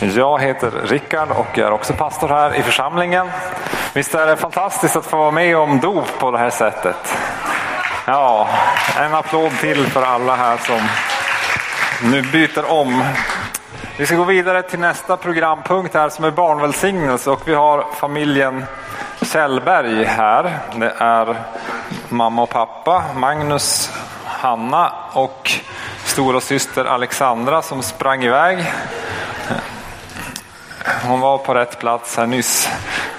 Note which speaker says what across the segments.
Speaker 1: Jag heter Rickard och är också pastor här i församlingen. Visst är det fantastiskt att få vara med om dop på det här sättet? Ja, en applåd till för alla här som nu byter om. Vi ska gå vidare till nästa programpunkt här som är barnvälsignelse och vi har familjen Kjellberg här. Det är mamma och pappa, Magnus, Hanna och stora syster Alexandra som sprang iväg. Hon var på rätt plats här nyss.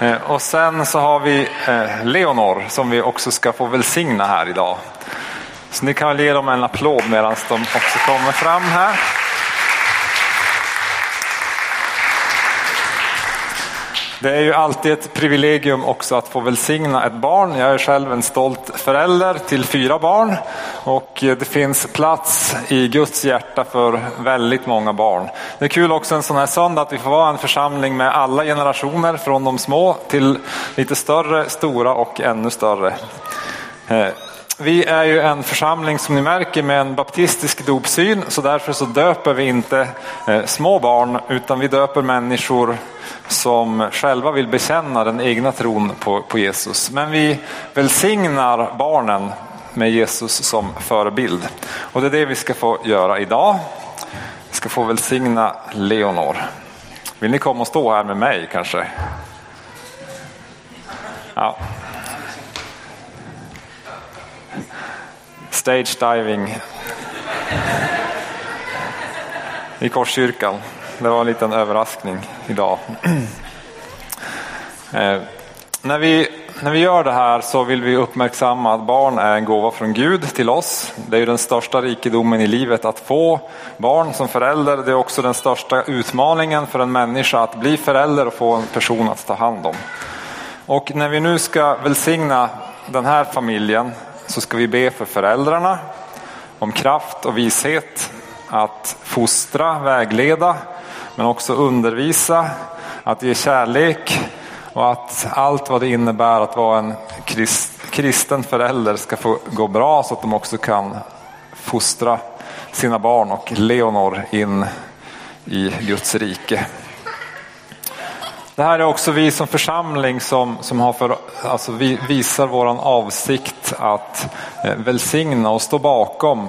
Speaker 1: Eh, och sen så har vi eh, Leonor som vi också ska få välsigna här idag. Så ni kan väl ge dem en applåd medan de också kommer fram här. Det är ju alltid ett privilegium också att få välsigna ett barn. Jag är själv en stolt förälder till fyra barn och det finns plats i Guds hjärta för väldigt många barn. Det är kul också en sån här söndag att vi får vara en församling med alla generationer från de små till lite större, stora och ännu större. Eh, vi är ju en församling som ni märker med en baptistisk dopsyn så därför så döper vi inte eh, små barn utan vi döper människor som själva vill bekänna den egna tron på, på Jesus. Men vi välsignar barnen med Jesus som förebild. Och det är det vi ska få göra idag. Vi ska få välsigna Leonor. Vill ni komma och stå här med mig kanske? Ja. Stage diving i Korskyrkan. Det var en liten överraskning idag. Eh, när, vi, när vi gör det här så vill vi uppmärksamma att barn är en gåva från Gud till oss. Det är ju den största rikedomen i livet att få barn som förälder. Det är också den största utmaningen för en människa att bli förälder och få en person att ta hand om. Och när vi nu ska välsigna den här familjen så ska vi be för föräldrarna om kraft och vishet att fostra, vägleda men också undervisa, att ge kärlek och att allt vad det innebär att vara en kristen förälder ska få gå bra så att de också kan fostra sina barn och Leonor in i Guds rike. Det här är också vi som församling som, som har för, alltså vi visar våran avsikt att eh, välsigna och stå bakom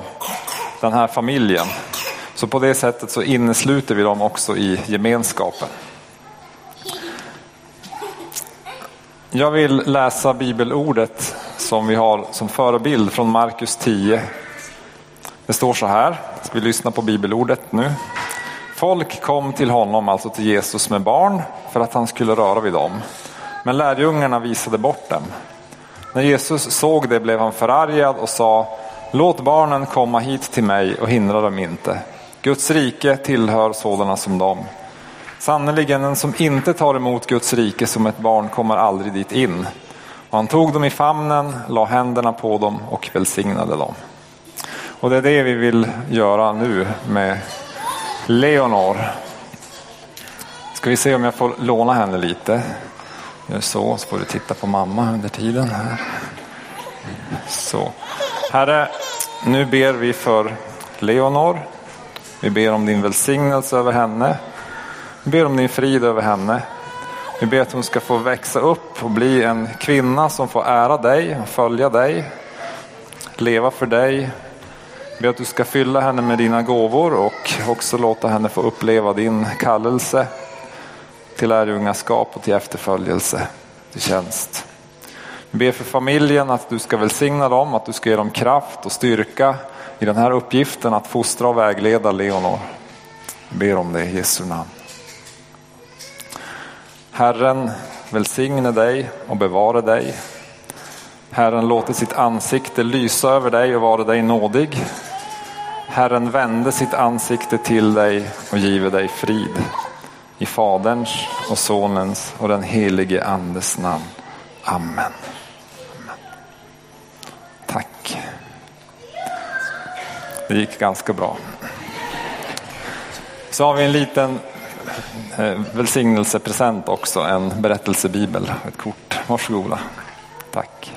Speaker 1: den här familjen. Så på det sättet så innesluter vi dem också i gemenskapen. Jag vill läsa bibelordet som vi har som förebild från Markus 10. Det står så här, ska vi lyssna på bibelordet nu. Folk kom till honom, alltså till Jesus med barn, för att han skulle röra vid dem. Men lärjungarna visade bort dem. När Jesus såg det blev han förargad och sa, låt barnen komma hit till mig och hindra dem inte. Guds rike tillhör sådana som dem. Sannerligen, den som inte tar emot Guds rike som ett barn kommer aldrig dit in. Och han tog dem i famnen, la händerna på dem och välsignade dem. Och det är det vi vill göra nu med Leonor. Ska vi se om jag får låna henne lite. Gör så, så får du titta på mamma under tiden här. Så. Herre, nu ber vi för Leonor. Vi ber om din välsignelse över henne. Vi ber om din frid över henne. Vi ber att hon ska få växa upp och bli en kvinna som får ära dig, följa dig, leva för dig. Vi ber att du ska fylla henne med dina gåvor och också låta henne få uppleva din kallelse till lärjungaskap och till efterföljelse, till tjänst. Vi ber för familjen att du ska välsigna dem, att du ska ge dem kraft och styrka i den här uppgiften att fostra och vägleda Leonor. Jag ber om det i Jesu namn. Herren välsigne dig och bevare dig. Herren låter sitt ansikte lysa över dig och vara dig nådig. Herren vände sitt ansikte till dig och give dig frid. I Faderns och Sonens och den helige Andes namn. Amen. det gick ganska bra. Så har vi en liten eh, välsignelsepresent också, en berättelsebibel, ett kort. Varsågoda. Tack.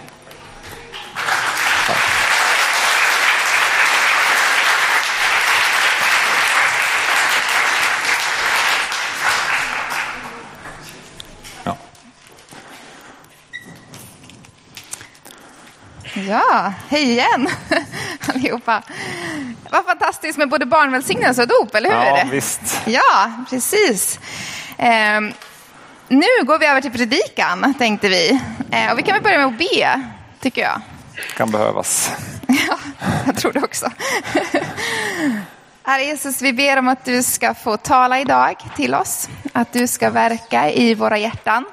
Speaker 2: Ja, hej igen allihopa. Vad fantastiskt med både barnvälsignelse och dop, eller hur?
Speaker 1: Ja, visst.
Speaker 2: Ja, precis. Eh, nu går vi över till predikan, tänkte vi. Eh, och vi kan väl börja med att be, tycker jag.
Speaker 1: Kan behövas.
Speaker 2: Ja, jag tror det också. Herre Jesus, vi ber om att du ska få tala idag till oss. Att du ska verka i våra hjärtan.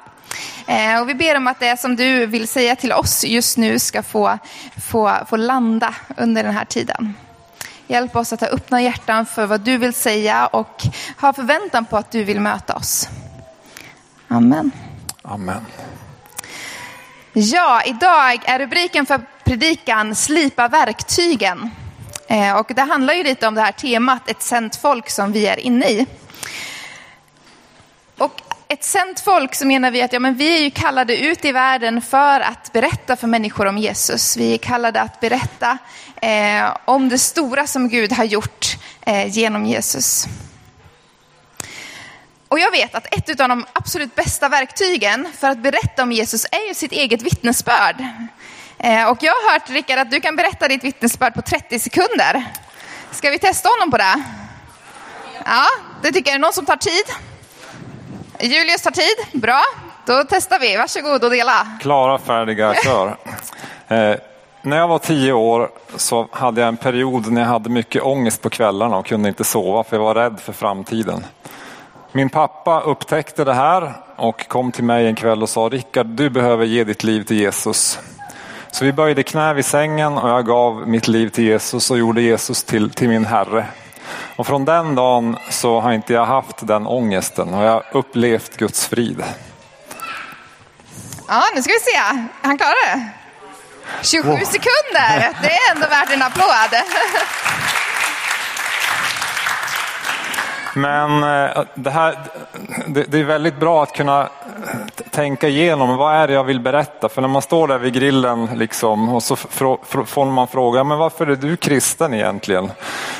Speaker 2: Eh, och vi ber om att det som du vill säga till oss just nu ska få, få, få landa under den här tiden. Hjälp oss att ha öppna hjärtan för vad du vill säga och ha förväntan på att du vill möta oss. Amen.
Speaker 1: Amen.
Speaker 2: Ja, idag är rubriken för predikan Slipa verktygen. Eh, och det handlar ju lite om det här temat, ett sänt folk som vi är inne i. Ett sänt folk så menar vi att ja, men vi är ju kallade ut i världen för att berätta för människor om Jesus. Vi är kallade att berätta eh, om det stora som Gud har gjort eh, genom Jesus. Och jag vet att ett av de absolut bästa verktygen för att berätta om Jesus är ju sitt eget vittnesbörd. Eh, och jag har hört Rickard att du kan berätta ditt vittnesbörd på 30 sekunder. Ska vi testa honom på det? Ja, det tycker jag. Är det någon som tar tid? Julius tar tid. Bra, då testar vi. Varsågod och dela.
Speaker 1: Klara, färdiga, kör. Eh, när jag var tio år så hade jag en period när jag hade mycket ångest på kvällarna och kunde inte sova för jag var rädd för framtiden. Min pappa upptäckte det här och kom till mig en kväll och sa Rickard, du behöver ge ditt liv till Jesus. Så vi böjde knä vid sängen och jag gav mitt liv till Jesus och gjorde Jesus till, till min Herre. Och från den dagen så har inte jag haft den ångesten och jag har upplevt Guds frid.
Speaker 2: Ja, nu ska vi se. Han klarar det. 27 wow. sekunder. Det är ändå värt en applåd.
Speaker 1: Men eh, det, här, det, är väldigt bra att kunna tänka igenom vad är det jag vill berätta. För när man står där vid grillen liksom, och så får man fråga, men varför är du kristen egentligen?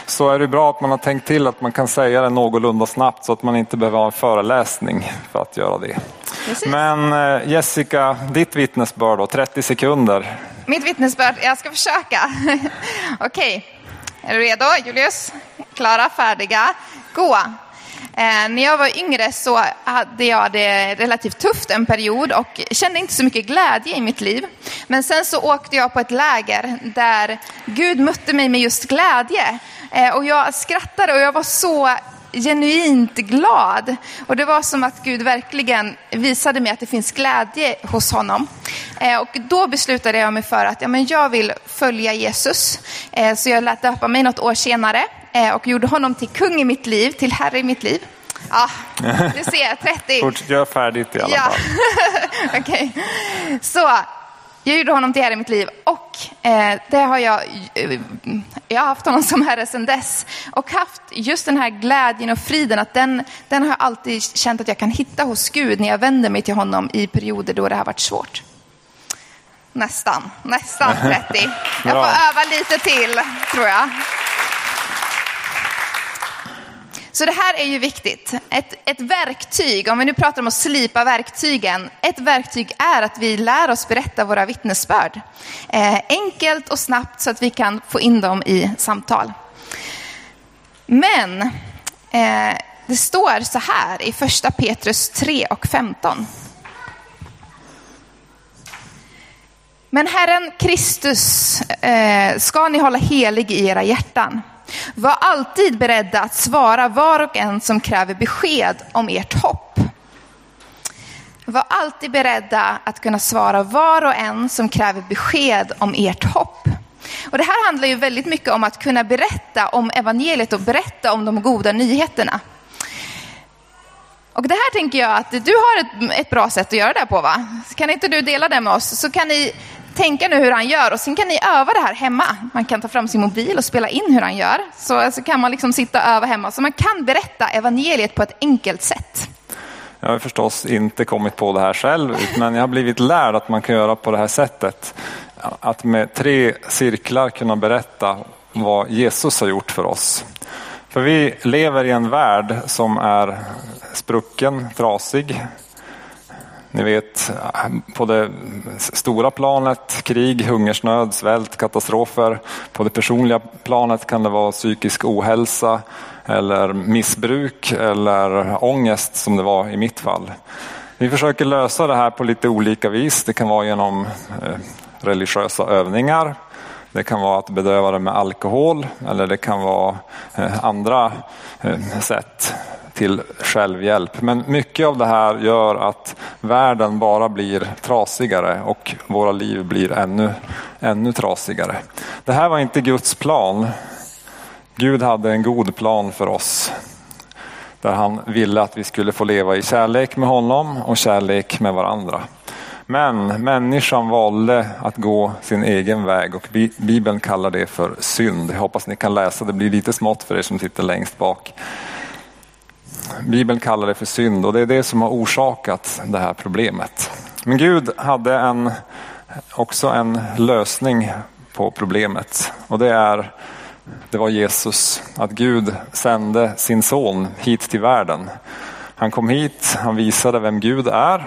Speaker 1: Så är det bra att man har tänkt till att man kan säga det någorlunda snabbt så att man inte behöver ha en föreläsning för att göra det. Precis. Men eh, Jessica, ditt vittnesbörd då, 30 sekunder.
Speaker 2: Mitt vittnesbörd, jag ska försöka. Okej, okay. är du redo Julius? Klara, färdiga, gå. Eh, när jag var yngre så hade jag det relativt tufft en period och kände inte så mycket glädje i mitt liv. Men sen så åkte jag på ett läger där Gud mötte mig med just glädje. Eh, och jag skrattade och jag var så genuint glad. Och det var som att Gud verkligen visade mig att det finns glädje hos honom. Eh, och då beslutade jag mig för att ja, men jag vill följa Jesus. Eh, så jag lät döpa mig något år senare och gjorde honom till kung i mitt liv, till herre i mitt liv. Ja, du ser, 30.
Speaker 1: Fortsätt, gör färdigt i alla ja. fall.
Speaker 2: Okay. Så jag gjorde honom till herre i mitt liv och eh, det har jag, eh, jag har haft honom som herre sedan dess. Och haft just den här glädjen och friden, att den, den har jag alltid känt att jag kan hitta hos Gud när jag vänder mig till honom i perioder då det har varit svårt. Nästan, nästan 30. Jag får öva lite till, tror jag. Så det här är ju viktigt. Ett, ett verktyg, om vi nu pratar om att slipa verktygen, ett verktyg är att vi lär oss berätta våra vittnesbörd. Eh, enkelt och snabbt så att vi kan få in dem i samtal. Men eh, det står så här i första Petrus 3 och 15. Men Herren Kristus eh, ska ni hålla helig i era hjärtan. Var alltid beredda att svara var och en som kräver besked om ert hopp. Var alltid beredda att kunna svara var och en som kräver besked om ert hopp. Och det här handlar ju väldigt mycket om att kunna berätta om evangeliet och berätta om de goda nyheterna. Och det här tänker jag att du har ett, ett bra sätt att göra det här på va? Kan inte du dela det med oss? Så kan ni tänka nu hur han gör och sen kan ni öva det här hemma. Man kan ta fram sin mobil och spela in hur han gör. Så, så kan man liksom sitta och öva hemma. Så man kan berätta evangeliet på ett enkelt sätt.
Speaker 1: Jag har förstås inte kommit på det här själv, men jag har blivit lärd att man kan göra på det här sättet. Att med tre cirklar kunna berätta vad Jesus har gjort för oss. För vi lever i en värld som är sprucken, trasig. Ni vet, på det stora planet, krig, hungersnöd, svält, katastrofer. På det personliga planet kan det vara psykisk ohälsa eller missbruk eller ångest som det var i mitt fall. Vi försöker lösa det här på lite olika vis. Det kan vara genom eh, religiösa övningar. Det kan vara att bedöva det med alkohol eller det kan vara eh, andra eh, sätt till självhjälp. Men mycket av det här gör att världen bara blir trasigare och våra liv blir ännu, ännu trasigare. Det här var inte Guds plan. Gud hade en god plan för oss. Där han ville att vi skulle få leva i kärlek med honom och kärlek med varandra. Men människan valde att gå sin egen väg och Bibeln kallar det för synd. Jag hoppas ni kan läsa, det blir lite smått för er som sitter längst bak. Bibeln kallar det för synd och det är det som har orsakat det här problemet. Men Gud hade en, också en lösning på problemet och det är det var Jesus, att Gud sände sin son hit till världen. Han kom hit, han visade vem Gud är,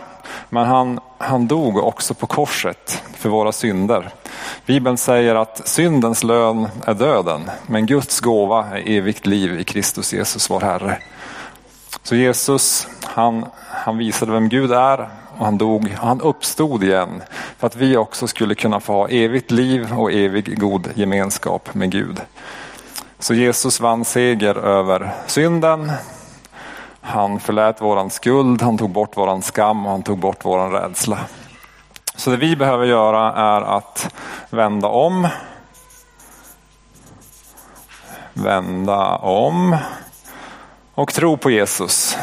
Speaker 1: men han, han dog också på korset för våra synder. Bibeln säger att syndens lön är döden, men Guds gåva är evigt liv i Kristus Jesus vår Herre. Så Jesus, han, han visade vem Gud är och han dog och han uppstod igen för att vi också skulle kunna få ha evigt liv och evig god gemenskap med Gud. Så Jesus vann seger över synden. Han förlät våran skuld, han tog bort våran skam och han tog bort våran rädsla. Så det vi behöver göra är att vända om. Vända om och tro på Jesus.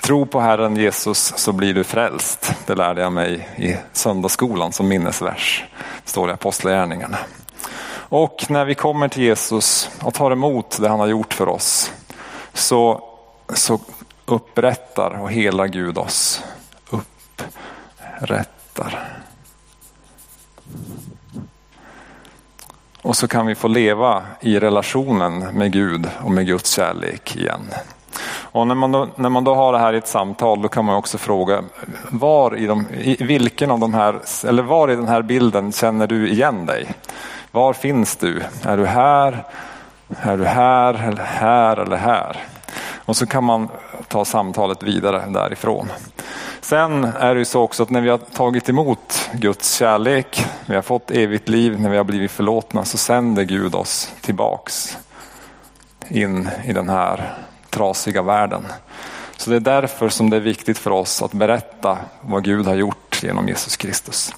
Speaker 1: Tro på Herren Jesus så blir du frälst. Det lärde jag mig i söndagsskolan som minnesvers. Det står i Apostlagärningarna. Och när vi kommer till Jesus och tar emot det han har gjort för oss så, så upprättar och helar Gud oss. Upprättar. Och så kan vi få leva i relationen med Gud och med Guds kärlek igen. Och när man, då, när man då har det här i ett samtal då kan man också fråga var i, de, i vilken av de här, eller var i den här bilden känner du igen dig? Var finns du? Är du här? Är du här eller här eller här? Och så kan man ta samtalet vidare därifrån. Sen är det ju så också att när vi har tagit emot Guds kärlek, vi har fått evigt liv, när vi har blivit förlåtna så sänder Gud oss tillbaks in i den här trasiga världen. Så det är därför som det är viktigt för oss att berätta vad Gud har gjort genom Jesus Kristus.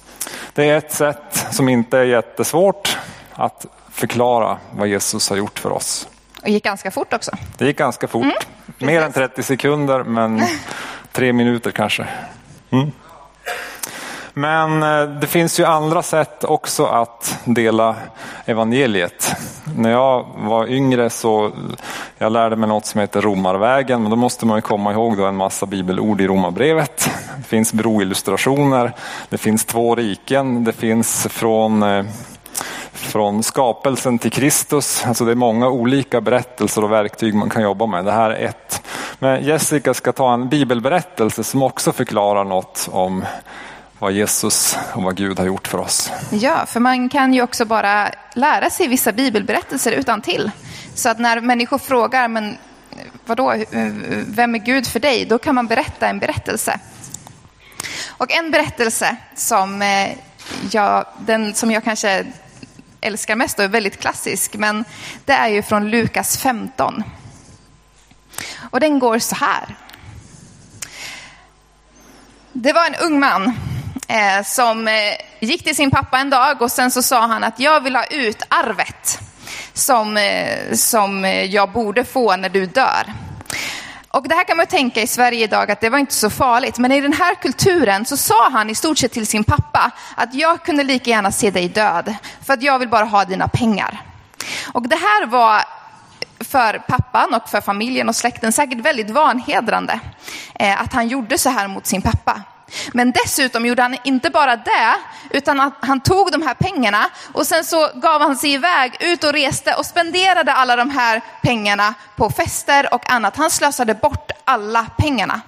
Speaker 1: Det är ett sätt som inte är jättesvårt att förklara vad Jesus har gjort för oss.
Speaker 2: Och gick ganska fort också.
Speaker 1: Det gick ganska fort. Mm, Mer än 30 sekunder men tre minuter kanske. Mm. Men eh, det finns ju andra sätt också att dela evangeliet. När jag var yngre så jag lärde mig något som heter romarvägen, men då måste man ju komma ihåg då en massa bibelord i romarbrevet. Det finns broillustrationer, det finns två riken, det finns från eh, från skapelsen till Kristus. Alltså det är många olika berättelser och verktyg man kan jobba med. Det här är ett. Men Jessica ska ta en bibelberättelse som också förklarar något om vad Jesus och vad Gud har gjort för oss.
Speaker 2: Ja, för man kan ju också bara lära sig vissa bibelberättelser utan till. Så att när människor frågar, men vadå, vem är Gud för dig? Då kan man berätta en berättelse. Och en berättelse som eh, jag, den som jag kanske älskar mest och är väldigt klassisk, men det är ju från Lukas 15. Och den går så här. Det var en ung man eh, som eh, gick till sin pappa en dag och sen så sa han att jag vill ha ut arvet som, eh, som jag borde få när du dör. Och det här kan man tänka i Sverige idag att det var inte så farligt. Men i den här kulturen så sa han i stort sett till sin pappa att jag kunde lika gärna se dig död. För att jag vill bara ha dina pengar. Och det här var för pappan och för familjen och släkten säkert väldigt vanhedrande. Eh, att han gjorde så här mot sin pappa. Men dessutom gjorde han inte bara det, utan att han tog de här pengarna och sen så gav han sig iväg ut och reste och spenderade alla de här pengarna på fester och annat. Han slösade bort alla pengarna.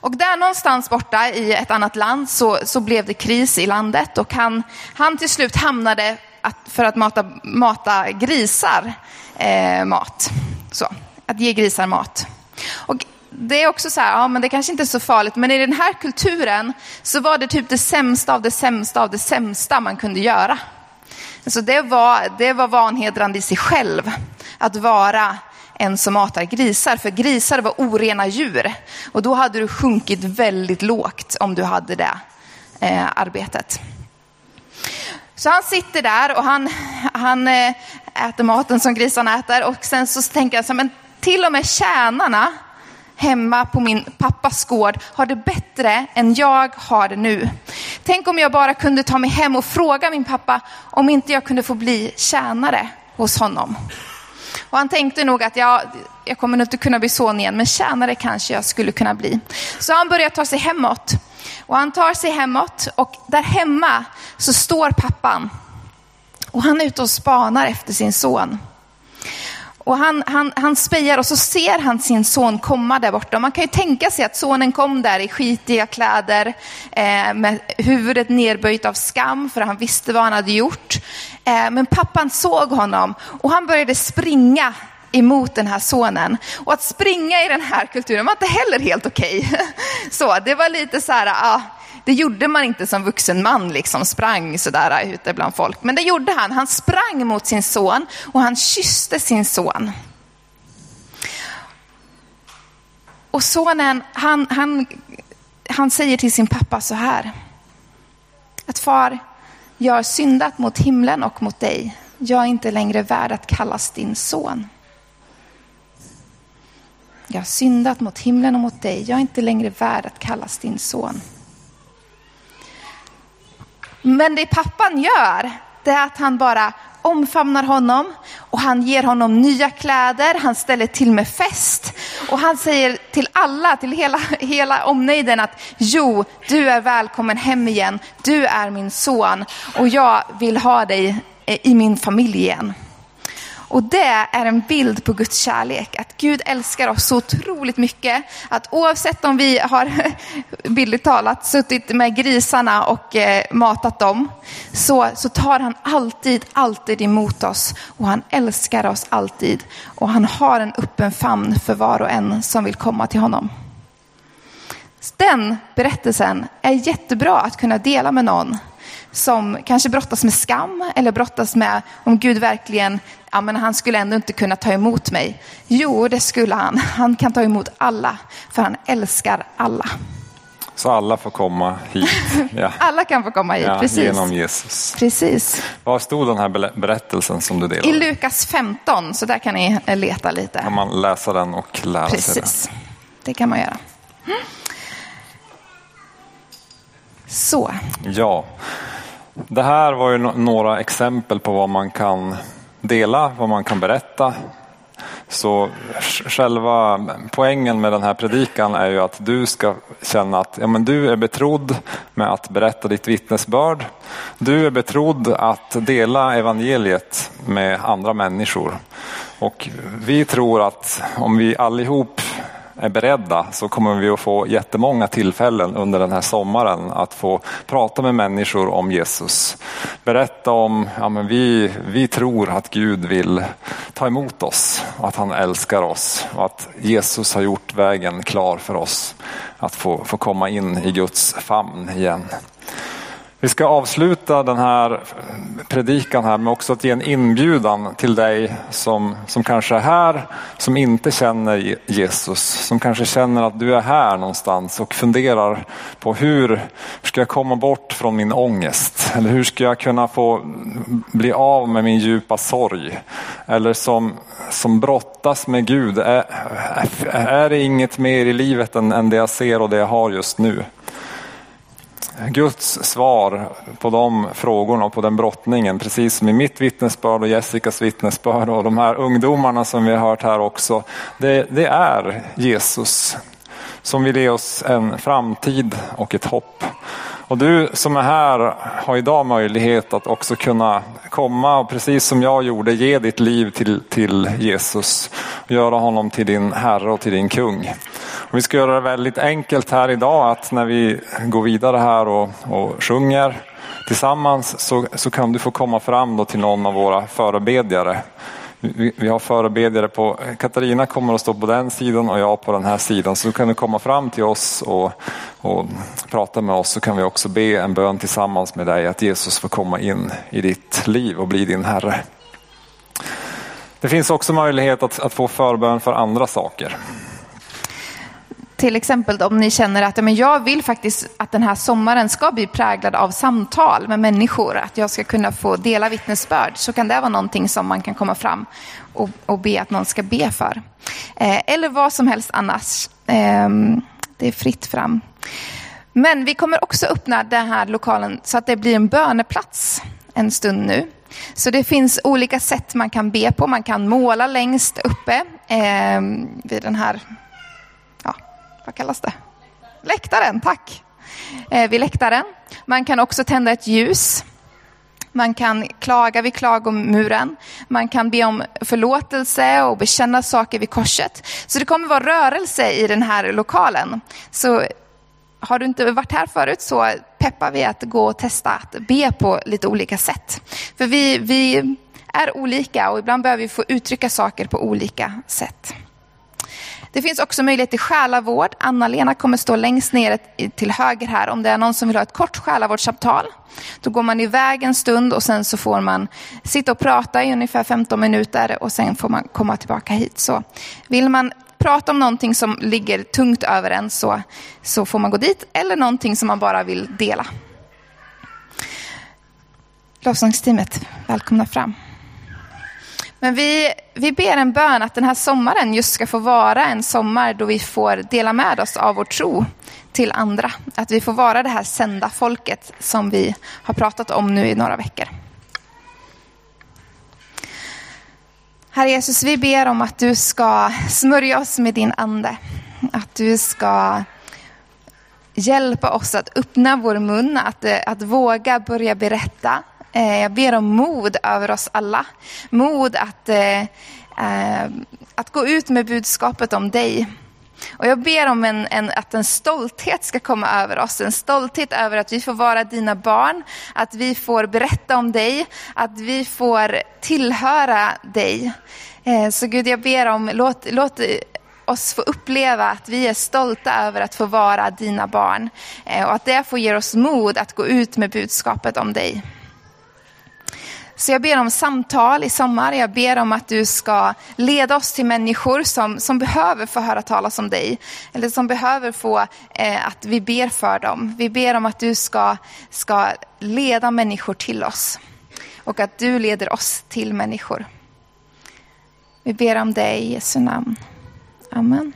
Speaker 2: Och där någonstans borta i ett annat land så, så blev det kris i landet och han, han till slut hamnade att, för att mata, mata grisar eh, mat. Så, att ge grisar mat. Det är också så här, ja men det kanske inte är så farligt, men i den här kulturen så var det typ det sämsta av det sämsta av det sämsta man kunde göra. Så det var, det var vanhedrande i sig själv att vara en som matar grisar, för grisar var orena djur. Och då hade du sjunkit väldigt lågt om du hade det eh, arbetet. Så han sitter där och han, han eh, äter maten som grisarna äter och sen så tänker han så här, men till och med tjänarna hemma på min pappas gård har det bättre än jag har det nu. Tänk om jag bara kunde ta mig hem och fråga min pappa om inte jag kunde få bli tjänare hos honom. Och han tänkte nog att jag, jag kommer nog inte kunna bli son igen, men tjänare kanske jag skulle kunna bli. Så han börjar ta sig hemåt. Och han tar sig hemåt och där hemma så står pappan. Och han är ute och spanar efter sin son. Och han, han, han spejar och så ser han sin son komma där borta. Man kan ju tänka sig att sonen kom där i skitiga kläder eh, med huvudet nerböjt av skam för han visste vad han hade gjort. Eh, men pappan såg honom och han började springa emot den här sonen. Och att springa i den här kulturen var inte heller helt okej. Okay. Så det var lite så här, ah, det gjorde man inte som vuxen man, liksom sprang sådär äh, ute bland folk. Men det gjorde han. Han sprang mot sin son och han kysste sin son. Och sonen, han, han, han säger till sin pappa så här. Att far, jag har syndat mot himlen och mot dig. Jag är inte längre värd att kallas din son. Jag har syndat mot himlen och mot dig. Jag är inte längre värd att kallas din son. Men det pappan gör, det är att han bara omfamnar honom och han ger honom nya kläder, han ställer till med fest och han säger till alla, till hela, hela omnejden att jo, du är välkommen hem igen, du är min son och jag vill ha dig i min familj igen. Och det är en bild på Guds kärlek. Att Gud älskar oss så otroligt mycket. Att oavsett om vi har, bildligt talat, suttit med grisarna och eh, matat dem. Så, så tar han alltid, alltid emot oss. Och han älskar oss alltid. Och han har en öppen famn för var och en som vill komma till honom. Den berättelsen är jättebra att kunna dela med någon som kanske brottas med skam eller brottas med om Gud verkligen, ja men han skulle ändå inte kunna ta emot mig. Jo, det skulle han. Han kan ta emot alla, för han älskar alla.
Speaker 1: Så alla får komma hit?
Speaker 2: Ja. alla kan få komma hit, ja, precis.
Speaker 1: Genom Jesus.
Speaker 2: Precis.
Speaker 1: Var stod den här berättelsen som du delade?
Speaker 2: I Lukas 15, så där kan ni leta lite.
Speaker 1: Kan man läsa den och lära
Speaker 2: precis.
Speaker 1: sig
Speaker 2: den? det kan man göra. Så.
Speaker 1: Ja, det här var ju några exempel på vad man kan dela, vad man kan berätta. Så själva poängen med den här predikan är ju att du ska känna att ja, men du är betrodd med att berätta ditt vittnesbörd. Du är betrodd att dela evangeliet med andra människor. Och vi tror att om vi allihop är beredda så kommer vi att få jättemånga tillfällen under den här sommaren att få prata med människor om Jesus. Berätta om, ja men vi, vi tror att Gud vill ta emot oss, att han älskar oss och att Jesus har gjort vägen klar för oss att få, få komma in i Guds famn igen. Vi ska avsluta den här predikan här med också att ge en inbjudan till dig som, som kanske är här, som inte känner Jesus, som kanske känner att du är här någonstans och funderar på hur ska jag komma bort från min ångest? Eller hur ska jag kunna få bli av med min djupa sorg? Eller som, som brottas med Gud, är, är det inget mer i livet än, än det jag ser och det jag har just nu? Guds svar på de frågorna och på den brottningen, precis som i mitt vittnesbörd och Jessicas vittnesbörd och de här ungdomarna som vi har hört här också, det, det är Jesus som vill ge oss en framtid och ett hopp. Och du som är här har idag möjlighet att också kunna komma och precis som jag gjorde ge ditt liv till, till Jesus. Och göra honom till din Herre och till din kung. Och vi ska göra det väldigt enkelt här idag att när vi går vidare här och, och sjunger tillsammans så, så kan du få komma fram då till någon av våra förebedjare. Vi, vi har förebedjare på, Katarina kommer att stå på den sidan och jag på den här sidan. Så kan du komma fram till oss och, och prata med oss så kan vi också be en bön tillsammans med dig att Jesus får komma in i ditt liv och bli din Herre. Det finns också möjlighet att, att få förbön för andra saker.
Speaker 2: Till exempel om ni känner att men jag vill faktiskt att den här sommaren ska bli präglad av samtal med människor, att jag ska kunna få dela vittnesbörd, så kan det vara någonting som man kan komma fram och, och be att någon ska be för. Eh, eller vad som helst annars. Eh, det är fritt fram. Men vi kommer också öppna den här lokalen så att det blir en böneplats en stund nu. Så det finns olika sätt man kan be på. Man kan måla längst uppe eh, vid den här vad kallas det? Läktaren, tack. Eh, vid läktaren. Man kan också tända ett ljus. Man kan klaga vid klagomuren. Man kan be om förlåtelse och bekänna saker vid korset. Så det kommer vara rörelse i den här lokalen. Så har du inte varit här förut så peppar vi att gå och testa att be på lite olika sätt. För vi, vi är olika och ibland behöver vi få uttrycka saker på olika sätt. Det finns också möjlighet till själavård. Anna-Lena kommer stå längst ner till höger här. Om det är någon som vill ha ett kort själavårdssamtal, då går man iväg en stund och sen så får man sitta och prata i ungefär 15 minuter och sen får man komma tillbaka hit. Så vill man prata om någonting som ligger tungt över en så, så får man gå dit eller någonting som man bara vill dela. Lovsångsteamet, välkomna fram. Men vi, vi ber en bön att den här sommaren just ska få vara en sommar då vi får dela med oss av vår tro till andra. Att vi får vara det här sända folket som vi har pratat om nu i några veckor. Herre Jesus, vi ber om att du ska smörja oss med din ande. Att du ska hjälpa oss att öppna vår mun, att, att våga börja berätta Eh, jag ber om mod över oss alla. Mod att, eh, eh, att gå ut med budskapet om dig. Och jag ber om en, en, att en stolthet ska komma över oss. En stolthet över att vi får vara dina barn. Att vi får berätta om dig. Att vi får tillhöra dig. Så Gud, jag ber om, låt, låt oss få uppleva att vi är stolta över att få vara dina barn. Och att det får ge oss mod att gå ut med budskapet om dig. Så jag ber om samtal i sommar. Jag ber om att du ska leda oss till människor som, som behöver få höra talas om dig. Eller som behöver få eh, att vi ber för dem. Vi ber om att du ska, ska leda människor till oss. Och att du leder oss till människor. Vi ber om dig i Jesu namn. Amen.